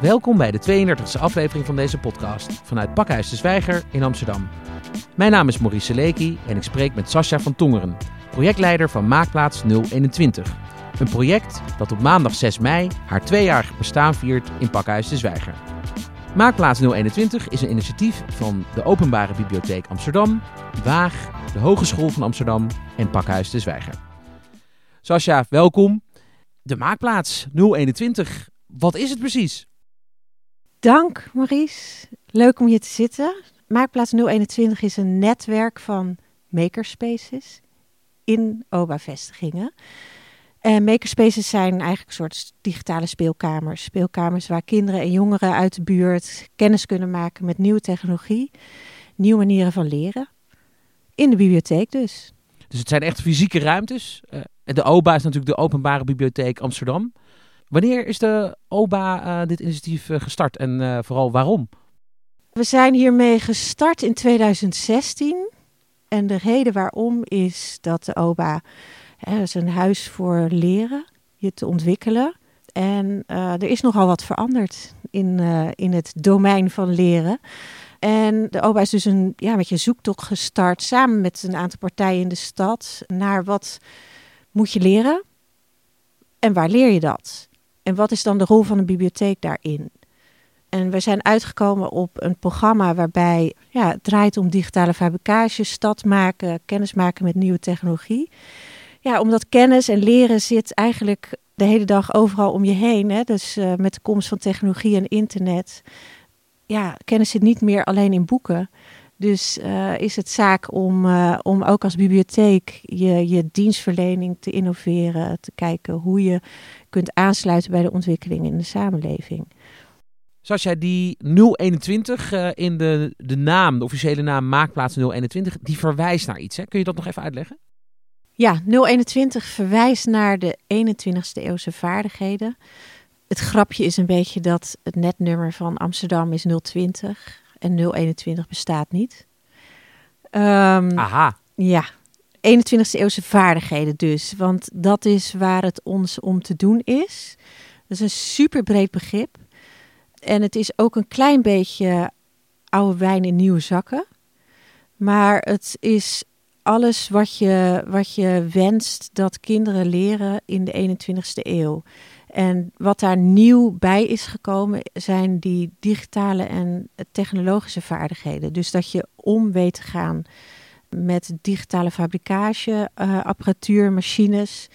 Welkom bij de 32e aflevering van deze podcast vanuit Pakhuis de Zwijger in Amsterdam. Mijn naam is Maurice Seleki en ik spreek met Sascha van Tongeren, projectleider van Maakplaats 021. Een project dat op maandag 6 mei haar tweejarig bestaan viert in Pakhuis de Zwijger. Maakplaats 021 is een initiatief van de Openbare Bibliotheek Amsterdam, Waag, de Hogeschool van Amsterdam en Pakhuis de Zwijger. Sascha, welkom. De Maakplaats 021, wat is het precies? Dank Maurice, leuk om hier te zitten. Maakplaats 021 is een netwerk van makerspaces in OBA-vestigingen. En makerspaces zijn eigenlijk een soort digitale speelkamers. Speelkamers waar kinderen en jongeren uit de buurt kennis kunnen maken met nieuwe technologie, nieuwe manieren van leren. In de bibliotheek dus. Dus het zijn echt fysieke ruimtes. Uh, de OBA is natuurlijk de Openbare Bibliotheek Amsterdam. Wanneer is de OBA uh, dit initiatief uh, gestart en uh, vooral waarom? We zijn hiermee gestart in 2016. En de reden waarom is dat de OBA hè, is een huis voor leren, je te ontwikkelen. En er is nogal wat veranderd in, in het domein van leren. En de OBA is dus een ja, met je zoektocht gestart samen met een aantal partijen in de stad naar wat moet je leren en waar leer je dat? En wat is dan de rol van een bibliotheek daarin? En we zijn uitgekomen op een programma waarbij ja, het draait om digitale fabricage, stad maken, kennis maken met nieuwe technologie. Ja, omdat kennis en leren zit eigenlijk de hele dag overal om je heen. Hè? Dus uh, met de komst van technologie en internet. Ja, kennis zit niet meer alleen in boeken. Dus uh, is het zaak om, uh, om ook als bibliotheek je, je dienstverlening te innoveren, te kijken hoe je kunt aansluiten bij de ontwikkelingen in de samenleving. Jij die 021 uh, in de, de naam, de officiële naam Maakplaats 021, die verwijst naar iets. Hè? Kun je dat nog even uitleggen? Ja, 021 verwijst naar de 21ste eeuwse vaardigheden. Het grapje is een beetje dat het netnummer van Amsterdam is 020 en 021 bestaat niet. Um, Aha. Ja, 21ste eeuwse vaardigheden dus. Want dat is waar het ons om te doen is. Dat is een super breed begrip. En het is ook een klein beetje oude wijn in nieuwe zakken. Maar het is alles wat je, wat je wenst dat kinderen leren in de 21ste eeuw. En wat daar nieuw bij is gekomen, zijn die digitale en technologische vaardigheden. Dus dat je om weet te gaan met digitale fabricage, uh, apparatuur, machines,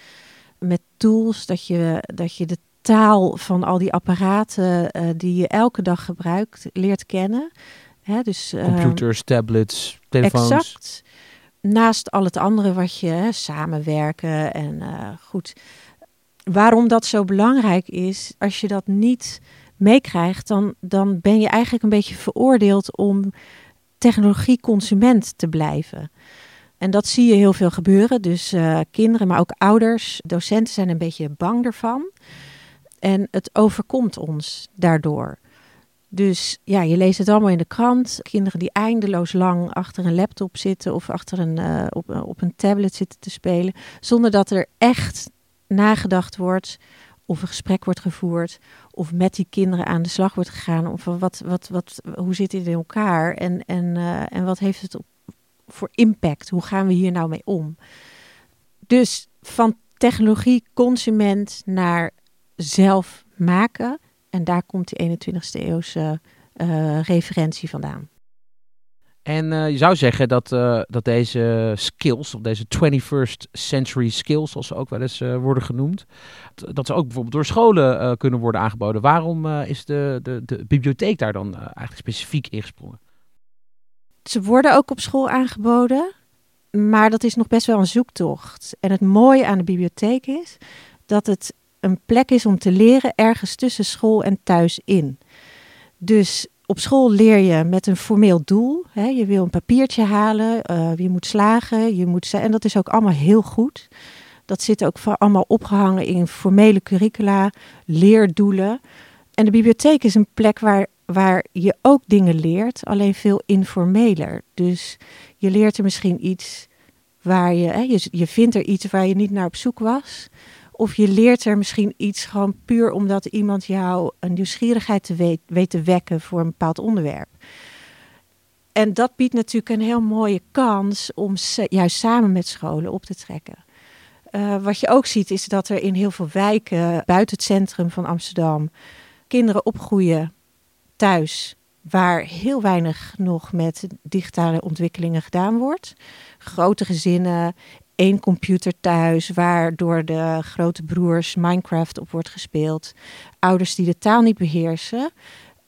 met tools, dat je, dat je de taal van al die apparaten uh, die je elke dag gebruikt leert kennen. Hè, dus, uh, Computers, tablets, telefoons. Exact. Naast al het andere wat je hè, samenwerken en goed waarom dat zo belangrijk is, als je dat niet meekrijgt, dan, dan ben je eigenlijk een beetje veroordeeld om technologieconsument te blijven. En dat zie je heel veel gebeuren. Dus uh, kinderen, maar ook ouders, docenten zijn een beetje bang ervan. En het overkomt ons daardoor. Dus ja, je leest het allemaal in de krant. Kinderen die eindeloos lang achter een laptop zitten of achter een, uh, op, op een tablet zitten te spelen. Zonder dat er echt nagedacht wordt, of een gesprek wordt gevoerd, of met die kinderen aan de slag wordt gegaan, of wat, wat, wat, hoe zit dit in elkaar en, en, uh, en wat heeft het voor impact? Hoe gaan we hier nou mee om? Dus van technologie consument naar zelf maken. En daar komt die 21ste eeuwse uh, referentie vandaan. En uh, je zou zeggen dat, uh, dat deze skills, of deze 21st century skills, zoals ze ook wel eens worden genoemd, dat ze ook bijvoorbeeld door scholen kunnen worden aangeboden. Waarom is de, de, de bibliotheek daar dan eigenlijk specifiek ingesprongen? Ze worden ook op school aangeboden, maar dat is nog best wel een zoektocht. En het mooie aan de bibliotheek is dat het een plek is om te leren ergens tussen school en thuis in. Dus op school leer je met een formeel doel. Hè. Je wil een papiertje halen, uh, je moet slagen, je moet, en dat is ook allemaal heel goed. Dat zit ook allemaal opgehangen in formele curricula, leerdoelen. En de bibliotheek is een plek waar, waar je ook dingen leert, alleen veel informeler. Dus je leert er misschien iets waar je, hè, je, je vindt er iets waar je niet naar op zoek was. Of je leert er misschien iets gewoon puur omdat iemand jou een nieuwsgierigheid te weet, weet te wekken voor een bepaald onderwerp. En dat biedt natuurlijk een heel mooie kans om juist samen met scholen op te trekken. Uh, wat je ook ziet is dat er in heel veel wijken buiten het centrum van Amsterdam kinderen opgroeien thuis waar heel weinig nog met digitale ontwikkelingen gedaan wordt. Grote gezinnen, één computer thuis, waar door de grote broers Minecraft op wordt gespeeld. Ouders die de taal niet beheersen.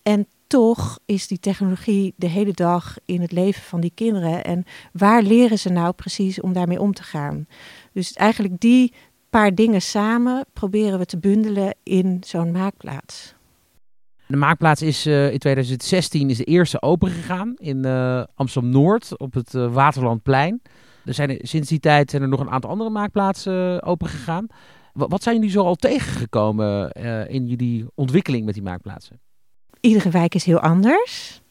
En toch is die technologie de hele dag in het leven van die kinderen. En waar leren ze nou precies om daarmee om te gaan? Dus eigenlijk die paar dingen samen proberen we te bundelen in zo'n maakplaats. De maakplaats is uh, in 2016 is de eerste opengegaan in uh, Amsterdam-Noord op het uh, Waterlandplein. Er zijn sinds die tijd zijn er nog een aantal andere maakplaatsen opengegaan. Wat, wat zijn jullie zo al tegengekomen in jullie ontwikkeling met die maakplaatsen? Iedere wijk is heel anders.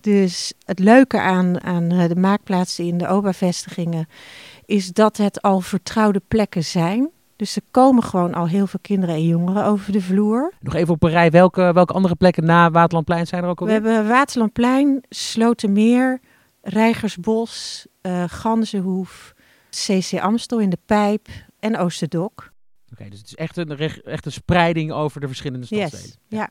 Dus het leuke aan, aan de maakplaatsen in de OBA-vestigingen is dat het al vertrouwde plekken zijn. Dus er komen gewoon al heel veel kinderen en jongeren over de vloer. Nog even op een rij, welke, welke andere plekken na Waterlandplein zijn er ook al? We hebben Waterlandplein, Slotermeer, Rijgersbos, uh, Ganzenhoef, CC Amstel in de Pijp en Oosterdok. Oké, dus het is echt een, echt een spreiding over de verschillende. Yes, ja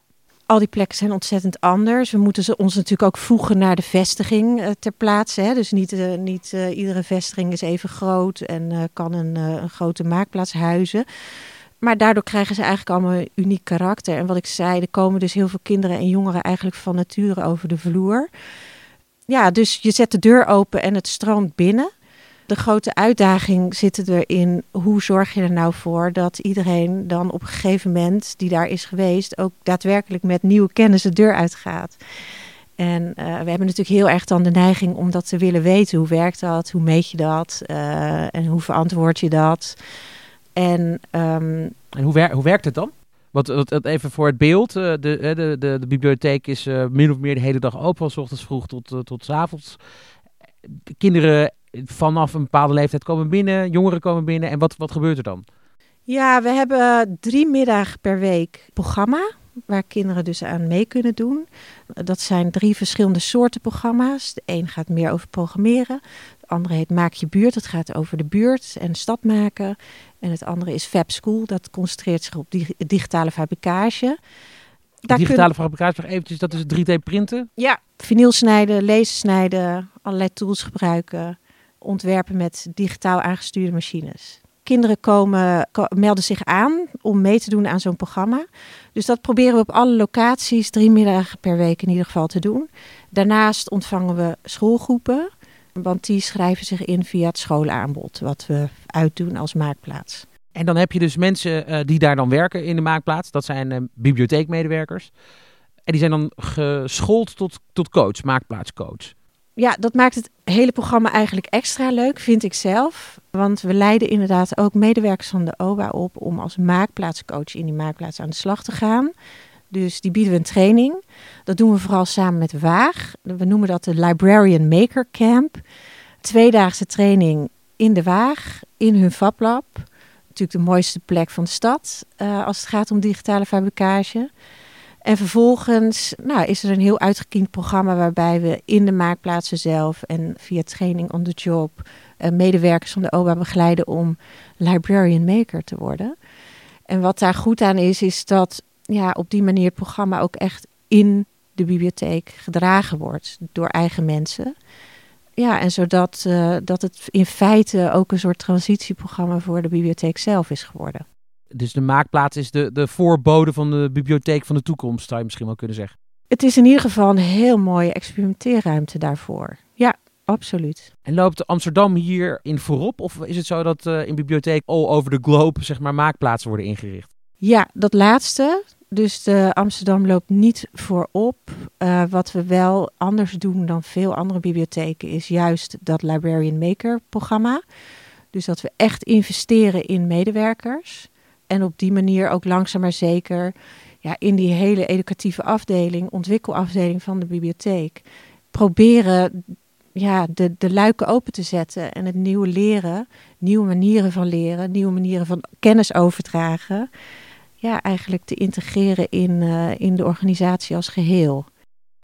al die plekken zijn ontzettend anders. We moeten ze ons natuurlijk ook voegen naar de vestiging uh, ter plaatse. Hè? Dus niet, uh, niet iedere vestiging is even groot en kan een, een, grote maakplaats huizen. Maar daardoor krijgen ze eigenlijk allemaal een uniek karakter. En wat ik zei, er komen dus heel veel kinderen en jongeren eigenlijk van nature over de vloer. Ja, dus je zet de deur open en het stroomt binnen de grote uitdaging zit erin. Hoe zorg je er nou voor dat iedereen dan op een gegeven moment die daar is geweest, ook daadwerkelijk met nieuwe kennis de deur uitgaat? En uh, we hebben natuurlijk heel erg dan de neiging om dat te willen weten. Hoe werkt dat? Hoe meet je dat? Uh, en hoe verantwoord je dat? En, um, en hoe, hoe werkt het dan? Want even voor het beeld, uh, de, de, de, de, bibliotheek is min of meer de hele dag open, van s ochtends vroeg tot, tot s avonds. Kinderen vanaf een bepaalde leeftijd komen binnen, jongeren komen binnen. En wat, wat gebeurt er dan? Ja, we hebben drie middag per week programma. Waar kinderen dus aan mee kunnen doen. Dat zijn drie verschillende soorten programma's. De een gaat meer over programmeren. De andere heet Maak je buurt. Dat gaat over de buurt en stad maken. En het andere is Fab School. Dat concentreert zich op digitale fabrikage. Daar digitale fabrikage, nog eventjes, dat is 3D printen? Ja, vinyl snijden, laser snijden, allerlei tools gebruiken ontwerpen met digitaal aangestuurde machines. Kinderen komen, melden zich aan om mee te doen aan zo'n programma. Dus dat proberen we op alle locaties drie middagen per week in ieder geval te doen. Daarnaast ontvangen we schoolgroepen, want die schrijven zich in via het schoolaanbod, wat we uitdoen als maakplaats. En dan heb je dus mensen uh, die daar dan werken in de maakplaats. Dat zijn uh, bibliotheekmedewerkers. En die zijn dan geschoold tot, tot coach, maakplaatscoach ja, dat maakt het hele programma eigenlijk extra leuk, vind ik zelf. Want we leiden inderdaad ook medewerkers van de OBA op om als maakplaatscoach in die maakplaats aan de slag te gaan. Dus die bieden we een training. Dat doen we vooral samen met Waag. We noemen dat de Librarian Maker Camp. Tweedaagse training in de Waag, in hun fablab. Natuurlijk de mooiste plek van de stad uh, als het gaat om digitale fabrikage. En vervolgens nou, is er een heel uitgekiend programma waarbij we in de maakplaatsen zelf en via training on the job uh, medewerkers van de OBA begeleiden om librarian maker te worden. En wat daar goed aan is, is dat ja, op die manier het programma ook echt in de bibliotheek gedragen wordt door eigen mensen. Ja, en zodat uh, dat het in feite ook een soort transitieprogramma voor de bibliotheek zelf is geworden. Dus de maakplaats is de, de voorbode van de bibliotheek van de toekomst, zou je misschien wel kunnen zeggen. Het is in ieder geval een heel mooie experimenteerruimte daarvoor. Ja, absoluut. En loopt Amsterdam hierin voorop? Of is het zo dat uh, in bibliotheek all over the globe zeg maar, maakplaatsen worden ingericht? Ja, dat laatste. Dus de Amsterdam loopt niet voorop. Uh, wat we wel anders doen dan veel andere bibliotheken is juist dat Librarian Maker programma. Dus dat we echt investeren in medewerkers. En op die manier ook langzaam maar zeker ja, in die hele educatieve afdeling, ontwikkelafdeling van de bibliotheek, proberen ja, de, de luiken open te zetten en het nieuwe leren, nieuwe manieren van leren, nieuwe manieren van kennis overdragen, ja, eigenlijk te integreren in, uh, in de organisatie als geheel.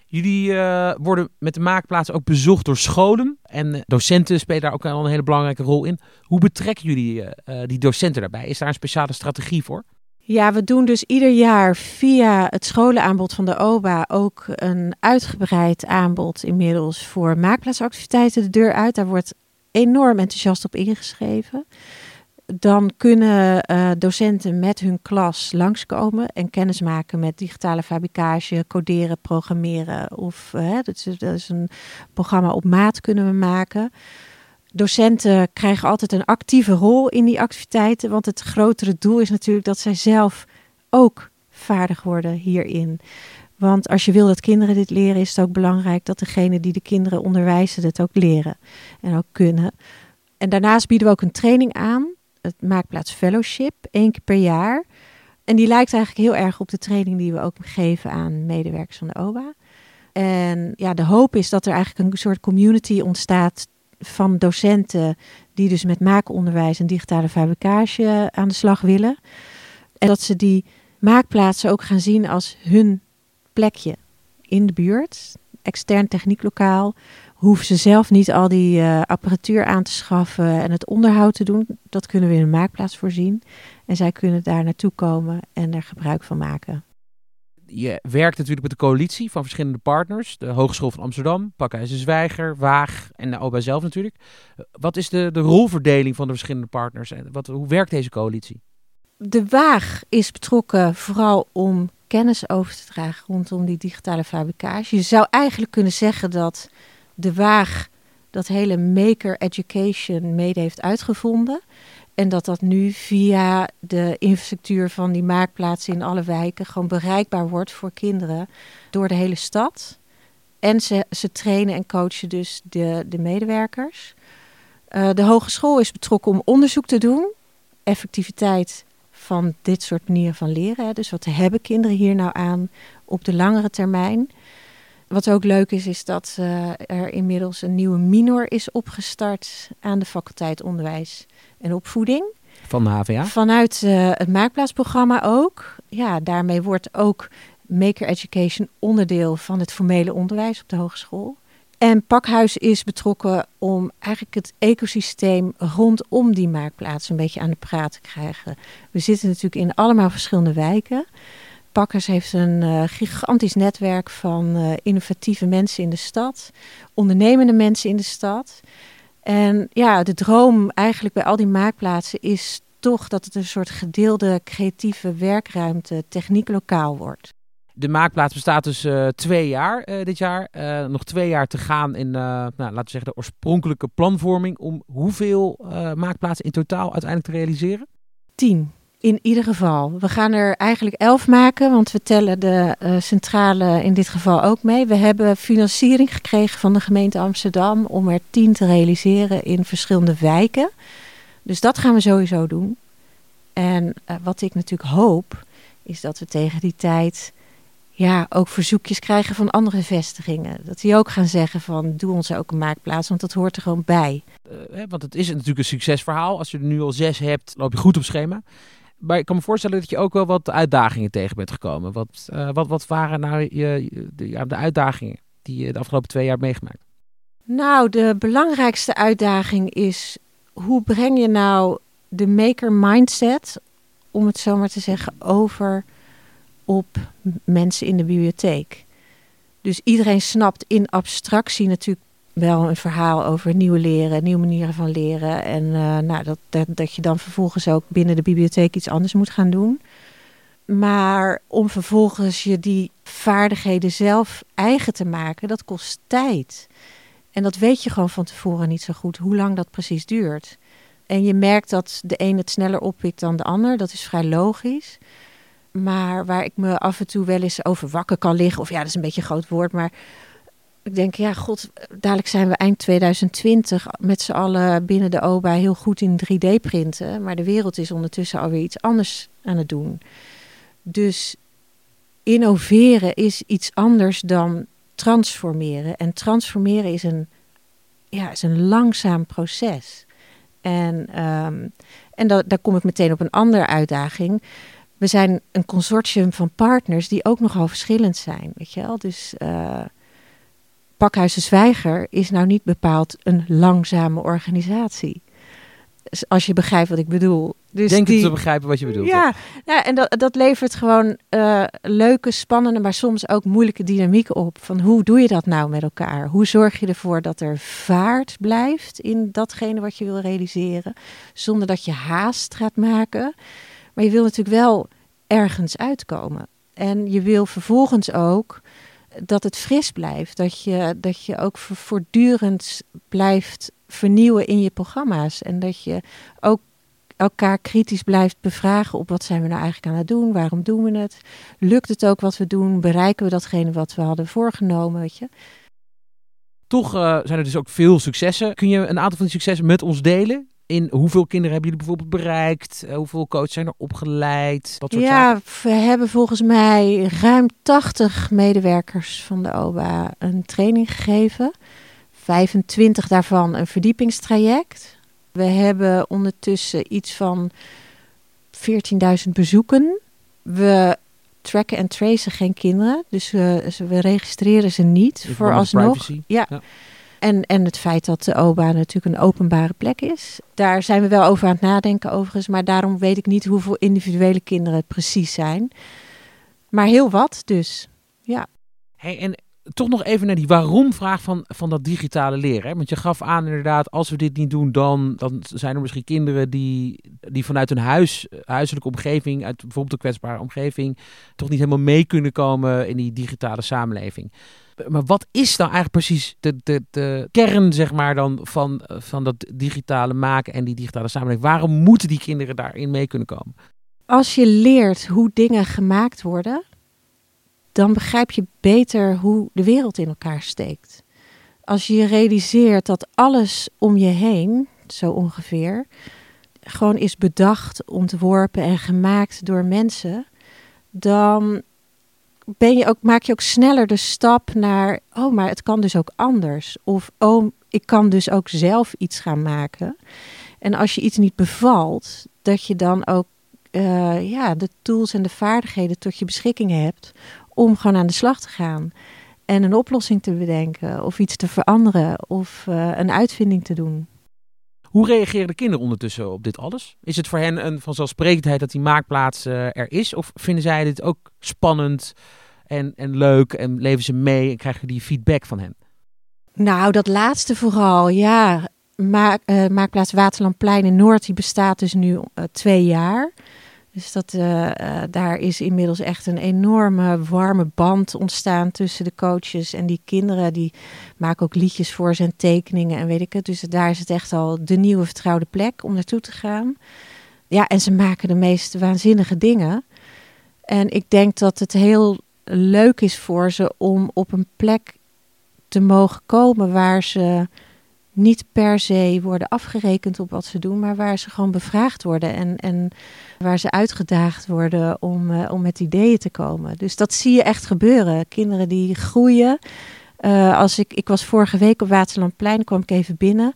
Jullie uh, worden met de maakplaats ook bezocht door scholen en docenten spelen daar ook al een hele belangrijke rol in. Hoe betrekken jullie uh, die docenten daarbij? Is daar een speciale strategie voor? Ja, we doen dus ieder jaar via het scholenaanbod van de OBA ook een uitgebreid aanbod inmiddels voor maakplaatsactiviteiten de deur uit. Daar wordt enorm enthousiast op ingeschreven. Dan kunnen uh, docenten met hun klas langskomen en kennis maken met digitale fabricage, coderen, programmeren. Of uh, dat, is, dat is een programma op maat kunnen we maken docenten krijgen altijd een actieve rol in die activiteiten. Want het grotere doel is natuurlijk dat zij zelf ook vaardig worden hierin. Want als je wil dat kinderen dit leren, is het ook belangrijk dat degene die de kinderen onderwijzen het ook leren en ook kunnen. En daarnaast bieden we ook een training aan, het Maakplaats Fellowship, één keer per jaar. En die lijkt eigenlijk heel erg op de training die we ook geven aan medewerkers van de OBA. En ja, de hoop is dat er eigenlijk een soort community ontstaat van docenten die dus met maakonderwijs en digitale fabricage aan de slag willen. En dat ze die maakplaatsen ook gaan zien als hun plekje in de buurt. Extern technieklokaal. Hoeven ze zelf niet al die uh, apparatuur aan te schaffen en het onderhoud te doen. Dat kunnen we in een maakplaats voorzien. En zij kunnen daar naartoe komen en er gebruik van maken je werkt natuurlijk met de coalitie van verschillende partners. De Hogeschool van Amsterdam, Pakhuizen Zwijger, Waag en de OBA zelf natuurlijk. Wat is de, de rolverdeling van de verschillende partners? En wat, hoe werkt deze coalitie? De Waag is betrokken vooral om kennis over te dragen rondom die digitale fabricage. Je zou eigenlijk kunnen zeggen dat de Waag dat hele maker education mede heeft uitgevonden. En dat dat nu via de infrastructuur van die maakplaatsen in alle wijken gewoon bereikbaar wordt voor kinderen door de hele stad. En ze, ze trainen en coachen dus de, de medewerkers. Uh, de hogeschool is betrokken om onderzoek te doen. Effectiviteit van dit soort manieren van leren. Hè. Dus wat hebben kinderen hier nou aan op de langere termijn? Wat ook leuk is, is dat uh, er inmiddels een nieuwe minor is opgestart aan de faculteit onderwijs en opvoeding. Van de HVA? Vanuit uh, het maakplaatsprogramma ook. Ja, daarmee wordt ook Maker Education onderdeel van het formele onderwijs op de hogeschool. En Pakhuis is betrokken om eigenlijk het ecosysteem rondom die maakplaats een beetje aan de praat te krijgen. We zitten natuurlijk in allemaal verschillende wijken. Pakhuis heeft een uh, gigantisch netwerk van uh, innovatieve mensen in de stad, ondernemende mensen in de stad. En ja, de droom eigenlijk bij al die maakplaatsen is toch dat het een soort gedeelde creatieve werkruimte, techniek lokaal wordt. De maakplaats bestaat dus uh, twee jaar uh, dit jaar. Uh, nog twee jaar te gaan in, nou, laten we zeggen, de oorspronkelijke planvorming. Om hoeveel maakplaatsen in totaal uiteindelijk te realiseren? Tien. In ieder geval. We gaan er eigenlijk elf maken, want we tellen de uh, centrale in dit geval ook mee. We hebben financiering gekregen van de gemeente Amsterdam om er tien te realiseren in verschillende wijken. Dus dat gaan we sowieso doen. En uh, wat ik natuurlijk hoop, is dat we tegen die tijd ja, ook verzoekjes krijgen van andere vestigingen. Dat die ook gaan zeggen van doe ons ook een maakplaats, want dat hoort er gewoon bij. Uh, want het is natuurlijk een succesverhaal. Als je er nu al zes hebt, loop je goed op schema maar ik kan me voorstellen dat je ook wel wat uitdagingen tegen bent gekomen. Wat, uh, wat, wat waren nou je, de, de uitdagingen die je de afgelopen twee jaar hebt meegemaakt? Nou, de belangrijkste uitdaging is hoe breng je nou de maker mindset, om het zo maar te zeggen, over op mensen in de bibliotheek. Dus iedereen snapt in abstractie natuurlijk wel een verhaal over nieuwe leren, nieuwe manieren van leren. En uh, nou, dat, dat, dat je dan vervolgens ook binnen de bibliotheek iets anders moet gaan doen. Maar om vervolgens je die vaardigheden zelf eigen te maken, dat kost tijd. En dat weet je gewoon van tevoren niet zo goed, hoe lang dat precies duurt. En je merkt dat de een het sneller oppikt dan de ander, dat is vrij logisch. Maar waar ik me af en toe wel eens over wakker kan liggen, of ja, dat is een beetje een groot woord, maar ik denk, ja, god, dadelijk zijn we eind 2020 met z'n allen binnen de OBA heel goed in 3D-printen. Maar de wereld is ondertussen alweer iets anders aan het doen. Dus innoveren is iets anders dan transformeren. En transformeren is een ja, is een langzaam proces. En, ehm, en da daar kom ik meteen op een andere uitdaging. We zijn een consortium van partners die ook nogal verschillend zijn. Weet je wel? Dus uh, Pakhuizen Zwijger is nou niet bepaald een langzame organisatie. Als je begrijpt wat ik bedoel. Dus Denk die, te begrijpen wat je bedoelt. Ja, ja en dat, dat levert gewoon uh, leuke, spannende, maar soms ook moeilijke dynamiek op. Van hoe doe je dat nou met elkaar? Hoe zorg je ervoor dat er vaart blijft in datgene wat je wil realiseren, zonder dat je haast gaat maken? Maar je wil natuurlijk wel ergens uitkomen. En je wil vervolgens ook dat het fris blijft. Dat je, dat je ook voortdurend blijft vernieuwen in je programma's. En dat je ook elkaar kritisch blijft bevragen op wat zijn we nou eigenlijk aan het doen, waarom doen we het, lukt het ook wat we doen, bereiken we datgene wat we hadden voorgenomen, weet je. Toch uh, zijn er dus ook veel successen. Kun je een aantal van die successen met ons delen? In hoeveel kinderen hebben jullie bijvoorbeeld bereikt? Uh, hoeveel coaches zijn er opgeleid? Dat soort ja, we hebben volgens mij ruim 80 medewerkers van de OBA een training gegeven. 25 daarvan een verdiepingstraject. We hebben ondertussen iets van 14.000 bezoeken. We tracken en tracen geen kinderen, dus we, we registreren ze niet Ik vooralsnog. Ja. ja. En, en het feit dat de OBA natuurlijk een openbare plek is. Daar zijn we wel over aan het nadenken overigens. Maar daarom weet ik niet hoeveel individuele kinderen het precies zijn. Maar heel wat dus, ja. Hey, en toch nog even naar die waarom-vraag van, van dat digitale leren. Hè? Want je gaf aan inderdaad, als we dit niet doen, dan, dan zijn er misschien kinderen die, die vanuit een huis, huiselijke omgeving, uit bijvoorbeeld een kwetsbare omgeving, toch niet helemaal mee kunnen komen in die digitale samenleving. Maar wat is dan eigenlijk precies de, de, de kern, zeg maar, dan van, van dat digitale maken en die digitale samenleving? Waarom moeten die kinderen daarin mee kunnen komen? Als je leert hoe dingen gemaakt worden, dan begrijp je beter hoe de wereld in elkaar steekt. Als je realiseert dat alles om je heen, zo ongeveer, gewoon is bedacht, ontworpen en gemaakt door mensen, dan ben je ook, maak je ook sneller de stap naar, oh, maar het kan dus ook anders. Of, oh, ik kan dus ook zelf iets gaan maken. En als je iets niet bevalt, dat je dan ook uh, ja, de tools en de vaardigheden tot je beschikking hebt om gewoon aan de slag te gaan. En een oplossing te bedenken, of iets te veranderen, of uh, een uitvinding te doen. Hoe reageren de kinderen ondertussen op dit alles? Is het voor hen een vanzelfsprekendheid dat die maakplaats uh, er is? Of vinden zij dit ook spannend en, en leuk en leven ze mee en krijgen die feedback van hen? Nou, dat laatste vooral, ja. Maak, uh, maakplaats Waterlandplein in Noord, die bestaat dus nu uh, twee jaar. Dus dat, uh, uh, daar is inmiddels echt een enorme warme band ontstaan tussen de coaches en die kinderen. Die maken ook liedjes voor zijn tekeningen en weet ik het. Dus daar is het echt al de nieuwe vertrouwde plek om naartoe te gaan. Ja, en ze maken de meest waanzinnige dingen. En ik denk dat het heel leuk is voor ze om op een plek te mogen komen waar ze niet per se worden afgerekend op wat ze doen, maar waar ze gewoon bevraagd worden en, en waar ze uitgedaagd worden om, uh, om met ideeën te komen. Dus dat zie je echt gebeuren. Kinderen die groeien. Uh, als ik, ik was vorige week op Waterlandplein, kwam ik even binnen.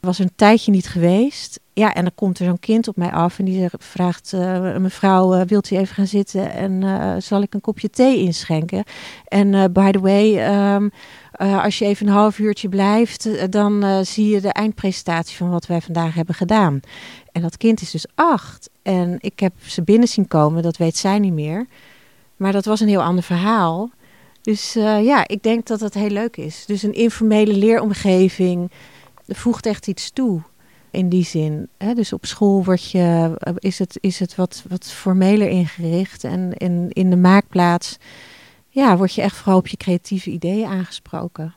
Was een tijdje niet geweest. Ja, en dan komt er zo'n kind op mij af en die vraagt: uh, Mevrouw, wilt u even gaan zitten en zal ik een kopje thee inschenken? En by the way. Uh, als je even een half uurtje blijft, dan zie je de eindpresentatie van wat wij vandaag hebben gedaan. En dat kind is dus acht. En ik heb ze binnen zien komen, dat weet zij niet meer. Maar dat was een heel ander verhaal. Dus ja, ik denk dat dat heel leuk is. Dus een informele leeromgeving voegt echt iets toe. In die zin. Hè? Dus op school wordt je, is het, is het wat, wat formeler ingericht. En in, in de maakplaats ja, word je echt vooral op je creatieve ideeën aangesproken.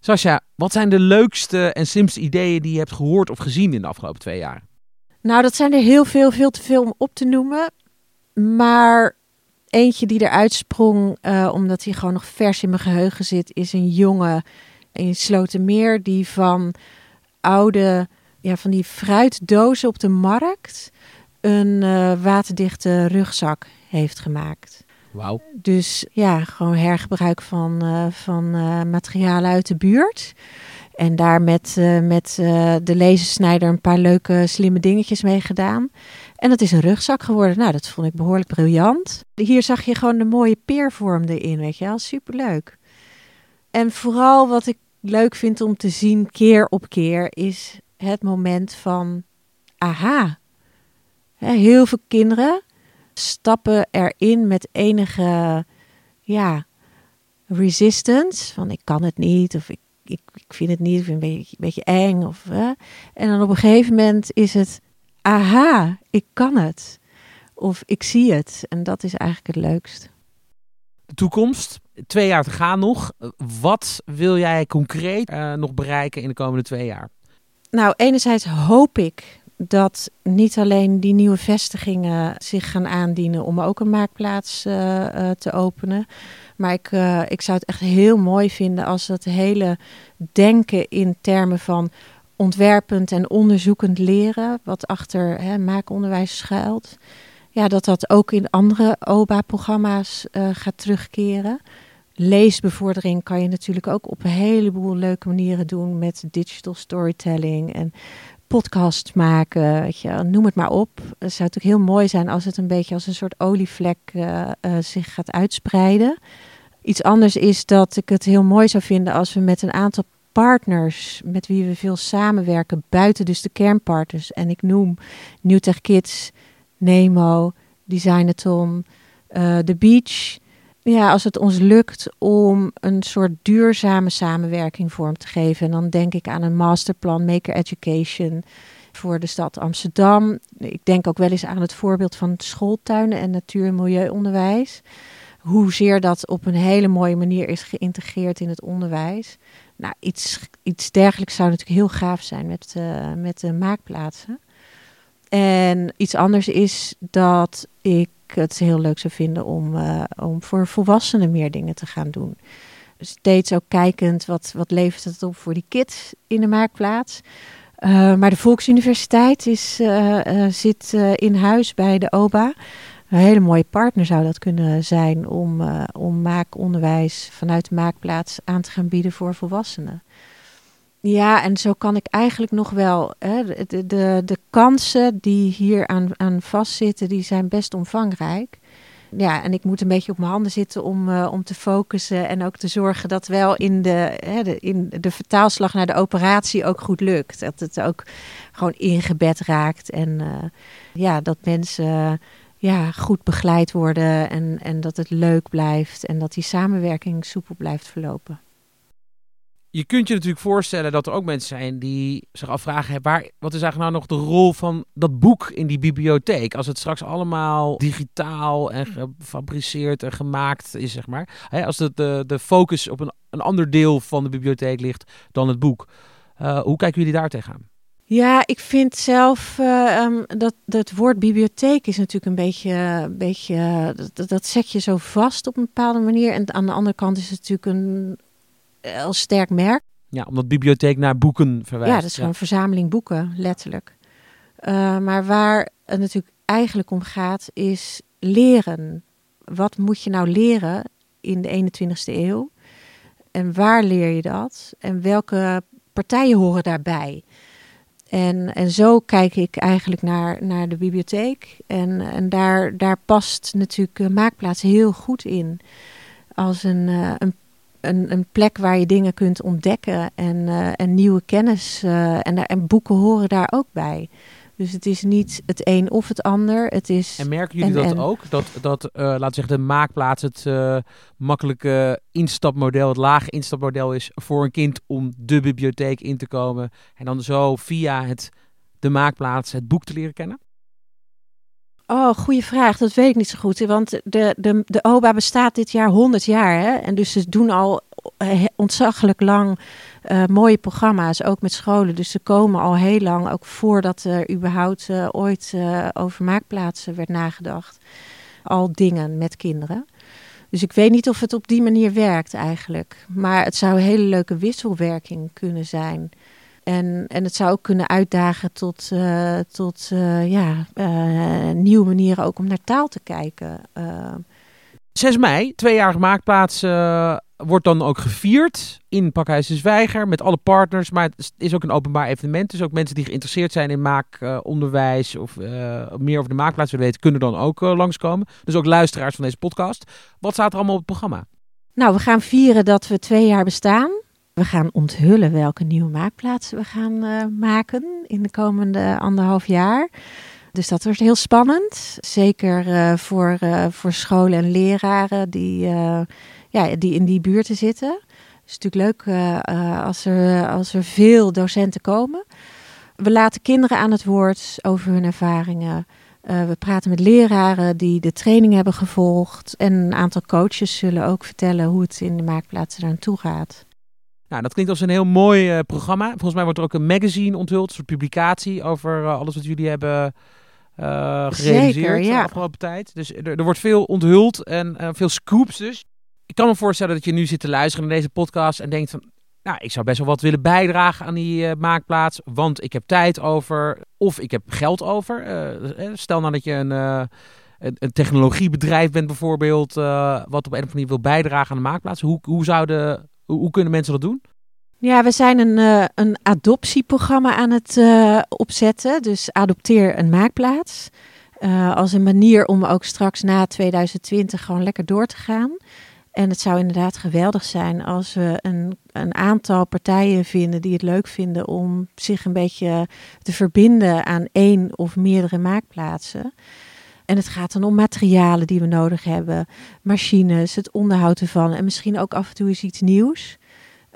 Sascha, wat zijn de leukste en simpelste ideeën die je hebt gehoord of gezien in de afgelopen twee jaar? Nou, dat zijn er heel veel, veel te veel om op te noemen. Maar eentje die eruit sprong, uh, omdat hij gewoon nog vers in mijn geheugen zit, is een jongen in Slotermeer die van oude, ja, van die fruitdozen op de markt een uh, waterdichte rugzak heeft gemaakt. Wauw. Dus ja, gewoon hergebruik van, uh, van uh, materialen uit de buurt. En daar met, met de lasersnijder een paar leuke, slimme dingetjes mee gedaan. En dat is een rugzak geworden. Nou, dat vond ik behoorlijk briljant. Hier zag je gewoon de mooie peervorm erin, weet je wel. Superleuk. En vooral wat ik leuk vind om te zien keer op keer is het moment van aha. Heel veel kinderen stappen erin met enige ja, resistance. Van ik kan het niet of ik, ik, ik vind het niet, of een beetje, beetje eng. Of, En dan op een gegeven moment is het aha, ik kan het. Of ik zie het. En dat is eigenlijk het leukst. De toekomst, twee jaar te gaan nog. Wat wil jij concreet uh, nog bereiken in de komende twee jaar? Nou, enerzijds hoop ik dat niet alleen die nieuwe vestigingen zich gaan aandienen om ook een maakplaats uh, uh, te openen. Maar ik, uh, ik zou het echt heel mooi vinden als het hele denken in termen van ontwerpend en onderzoekend leren, wat achter hè, maakonderwijs schuilt, ja, dat dat ook in andere OBA-programma's gaat terugkeren. Leesbevordering kan je natuurlijk ook op een heleboel leuke manieren doen met digital storytelling en podcast maken, weet je, noem het maar op. Het zou natuurlijk heel mooi zijn als het een beetje als een soort olievlek uh, uh, zich gaat uitspreiden. Iets anders is dat ik het heel mooi zou vinden als we met een aantal partners met wie we veel samenwerken, buiten dus de kernpartners. En ik noem Newtech Kids, Nemo, Designathon, uh, The Beach ja, als het ons lukt om een soort duurzame samenwerking vorm te geven. En dan denk ik aan een masterplan Maker Education voor de stad Amsterdam. Ik denk ook wel eens aan het voorbeeld van schooltuinen en natuur- en milieuonderwijs. Hoezeer dat op een hele mooie manier is geïntegreerd in het onderwijs. Nou, iets, iets dergelijks zou natuurlijk heel gaaf zijn met, uh, met de maakplaatsen. En iets anders is dat ik het heel leuk zou vinden om, uh, om voor volwassenen meer dingen te gaan doen. Steeds ook kijkend wat, wat levert het op voor die kids in de maakplaats. Uh, maar de Volksuniversiteit is, uh, zit in huis bij de OBA. Een hele mooie partner zou dat kunnen zijn om, om maakonderwijs vanuit de maakplaats aan te gaan bieden voor volwassenen. Ja, en zo kan ik eigenlijk nog wel. Hè, de, de, de kansen die hier aan, aan vastzitten, die zijn best omvangrijk. Ja, en ik moet een beetje op mijn handen zitten om, uh, om te focussen en ook te zorgen dat wel in de, hè, in de vertaalslag naar de operatie ook goed lukt. Dat het ook gewoon ingebed raakt en uh, ja, dat mensen ja, goed begeleid worden en, en dat het leuk blijft en dat die samenwerking soepel blijft verlopen je kunt je natuurlijk voorstellen dat er ook mensen zijn die zich afvragen: waar, wat is eigenlijk nou nog de rol van dat boek in die bibliotheek? Als het straks allemaal digitaal en gefabriceerd en gemaakt is, zeg maar. Hè, als de, de, focus op een, een ander deel van de bibliotheek ligt dan het boek. Uh, hoe kijken jullie daar tegenaan? Ja, ik vind zelf uh, dat, dat woord bibliotheek is natuurlijk een beetje, een beetje dat, dat zet je zo vast op een bepaalde manier. En aan de andere kant is het natuurlijk een als sterk merk. Ja, omdat bibliotheek naar boeken verwijst. Ja, dat is gewoon een verzameling boeken, letterlijk. Uh, maar waar het natuurlijk eigenlijk om gaat, is leren. Wat moet je nou leren in de 21ste eeuw? En waar leer je dat? En welke partijen horen daarbij? En, en zo kijk ik eigenlijk naar, naar de bibliotheek. En, en daar, daar past natuurlijk Maakplaats heel goed in. Als een, uh, een een, een plek waar je dingen kunt ontdekken en, uh, en nieuwe kennis. Uh, en, en boeken horen daar ook bij. Dus het is niet het een of het ander. Het is en merken jullie dat ook? Dat, dat uh, laten zeggen, de maakplaats het makkelijke instapmodel, het lage instapmodel is voor een kind om de bibliotheek in te komen. En dan zo via het, de maakplaats het boek te leren kennen? Oh, goede vraag. Dat weet ik niet zo goed. Want de, de, de OBA bestaat dit jaar 100 jaar. Hè? En dus ze doen al eh, ontzaglijk lang uh, mooie programma's, ook met scholen. Dus ze komen al heel lang, ook voordat er überhaupt uh, ooit over maakplaatsen werd nagedacht, al dingen met kinderen. Dus ik weet niet of het op die manier werkt eigenlijk. Maar het zou een hele leuke wisselwerking kunnen zijn. En, en het zou ook kunnen uitdagen tot, uh, tot uh, ja, uh, nieuwe manieren ook om naar taal te kijken. 6 mei, tweejarig maakplaats, wordt dan ook gevierd in Pakhuis de Zwijger met alle partners. Maar het is ook een openbaar evenement. Dus ook mensen die geïnteresseerd zijn in maakonderwijs of meer over de maakplaats willen weten, kunnen dan ook langskomen. Dus ook luisteraars van deze podcast. Wat staat er allemaal op het programma? Nou, we gaan vieren dat we twee jaar bestaan. We gaan onthullen welke nieuwe maakplaatsen we gaan maken in de komende anderhalf jaar. Dus dat wordt heel spannend. Zeker uh, voor, uh, voor scholen en leraren die, ja, die in die buurten zitten. Het is natuurlijk leuk als, er, als er veel docenten komen. We laten kinderen aan het woord over hun ervaringen. we praten met leraren die de training hebben gevolgd. En een aantal coaches zullen ook vertellen hoe het in de maakplaatsen daar toe gaat. Nou, dat klinkt als een heel mooi programma. Volgens mij wordt er ook een magazine onthuld, een soort publicatie over alles wat jullie hebben uh, gerealiseerd Zeker, ja. de afgelopen tijd. Dus er, er wordt veel onthuld en veel scoops dus. Ik kan me voorstellen dat je nu zit te luisteren naar deze podcast en denkt van... Nou, ik zou best wel wat willen bijdragen aan die maakplaats, want ik heb tijd over of ik heb geld over. stel nou dat je een, een, een, technologiebedrijf bent bijvoorbeeld, wat op een of andere manier wil bijdragen aan de maakplaats. Hoe, hoe, zouden, hoe, kunnen mensen dat doen? Ja, we zijn een, uh, een adoptieprogramma aan het uh, opzetten. Dus adopteer een maakplaats. Uh, als een manier om ook straks na 2020 gewoon lekker door te gaan. En het zou inderdaad geweldig zijn als we een, een aantal partijen vinden die het leuk vinden om zich een beetje te verbinden aan één of meerdere maakplaatsen. En het gaat dan om materialen die we nodig hebben, machines, het onderhoud ervan en misschien ook af en toe eens iets nieuws.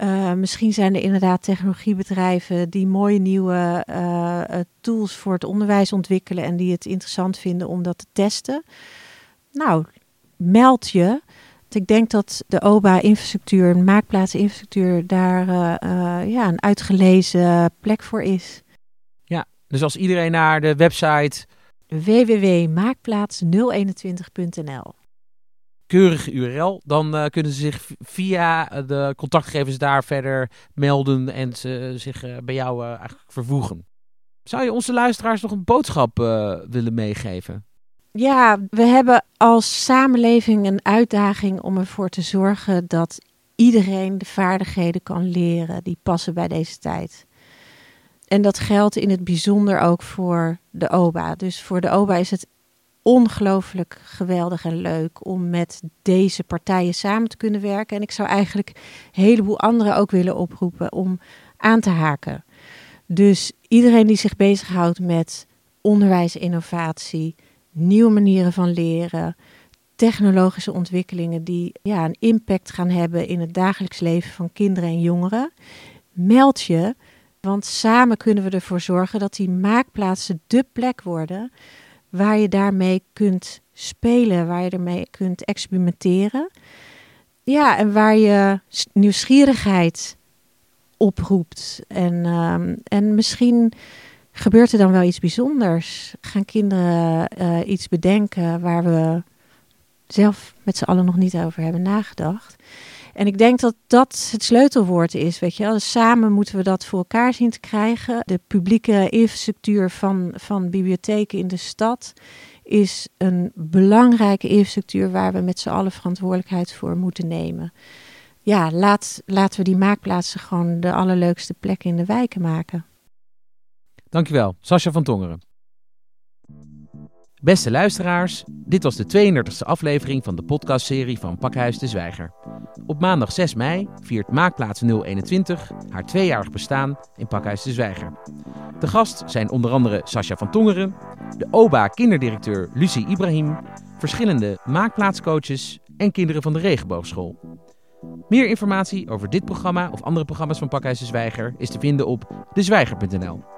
Uh, misschien zijn er inderdaad technologiebedrijven die mooie nieuwe uh, tools voor het onderwijs ontwikkelen en die het interessant vinden om dat te testen. Nou, meld je. Ik denk dat de OBA-infrastructuur, maakplaatsinfrastructuur, daar uh, ja, een uitgelezen plek voor is. Ja, dus als iedereen naar de website www.maakplaats021.nl keurige URL, dan uh, kunnen ze zich via de contactgevers daar verder melden en ze zich uh, bij jou uh, eigenlijk vervoegen. Zou je onze luisteraars nog een boodschap willen meegeven? Ja, we hebben als samenleving een uitdaging om ervoor te zorgen dat iedereen de vaardigheden kan leren die passen bij deze tijd. En dat geldt in het bijzonder ook voor de OBA. Dus voor de OBA is het ongelooflijk geweldig en leuk om met deze partijen samen te kunnen werken. En ik zou eigenlijk een heleboel anderen ook willen oproepen om aan te haken. Dus iedereen die zich bezighoudt met onderwijs, innovatie, nieuwe manieren van leren, technologische ontwikkelingen die ja, een impact gaan hebben in het dagelijks leven van kinderen en jongeren, meld je. Want samen kunnen we ervoor zorgen dat die maakplaatsen de plek worden waar je daarmee kunt spelen, waar je ermee kunt experimenteren. Ja, en waar je nieuwsgierigheid oproept. En, ehm, en misschien gebeurt er dan wel iets bijzonders. Gaan kinderen uh, iets bedenken waar we zelf met z'n allen nog niet over hebben nagedacht. En ik denk dat dat het sleutelwoord is, weet je. Dus samen moeten we dat voor elkaar zien te krijgen. De publieke infrastructuur van, van bibliotheken in de stad is een belangrijke infrastructuur waar we met z'n allen verantwoordelijkheid voor moeten nemen. Ja, laat, laten we die maakplaatsen gewoon de allerleukste plekken in de wijken maken. Dankjewel, Sascha van Tongeren. Beste luisteraars, dit was de 32e aflevering van de podcastserie van Pakhuis de Zwijger. Op maandag 6 mei viert Maakplaats 021 haar tweejarig bestaan in Pakhuis de Zwijger. De gast zijn onder andere Sascha van Tongeren, de OBA kinderdirecteur Lucie Ibrahim, verschillende maakplaatscoaches en kinderen van de Regenboogschool. Meer informatie over dit programma of andere programma's van Pakhuis de Zwijger is te vinden op dezwijger.nl.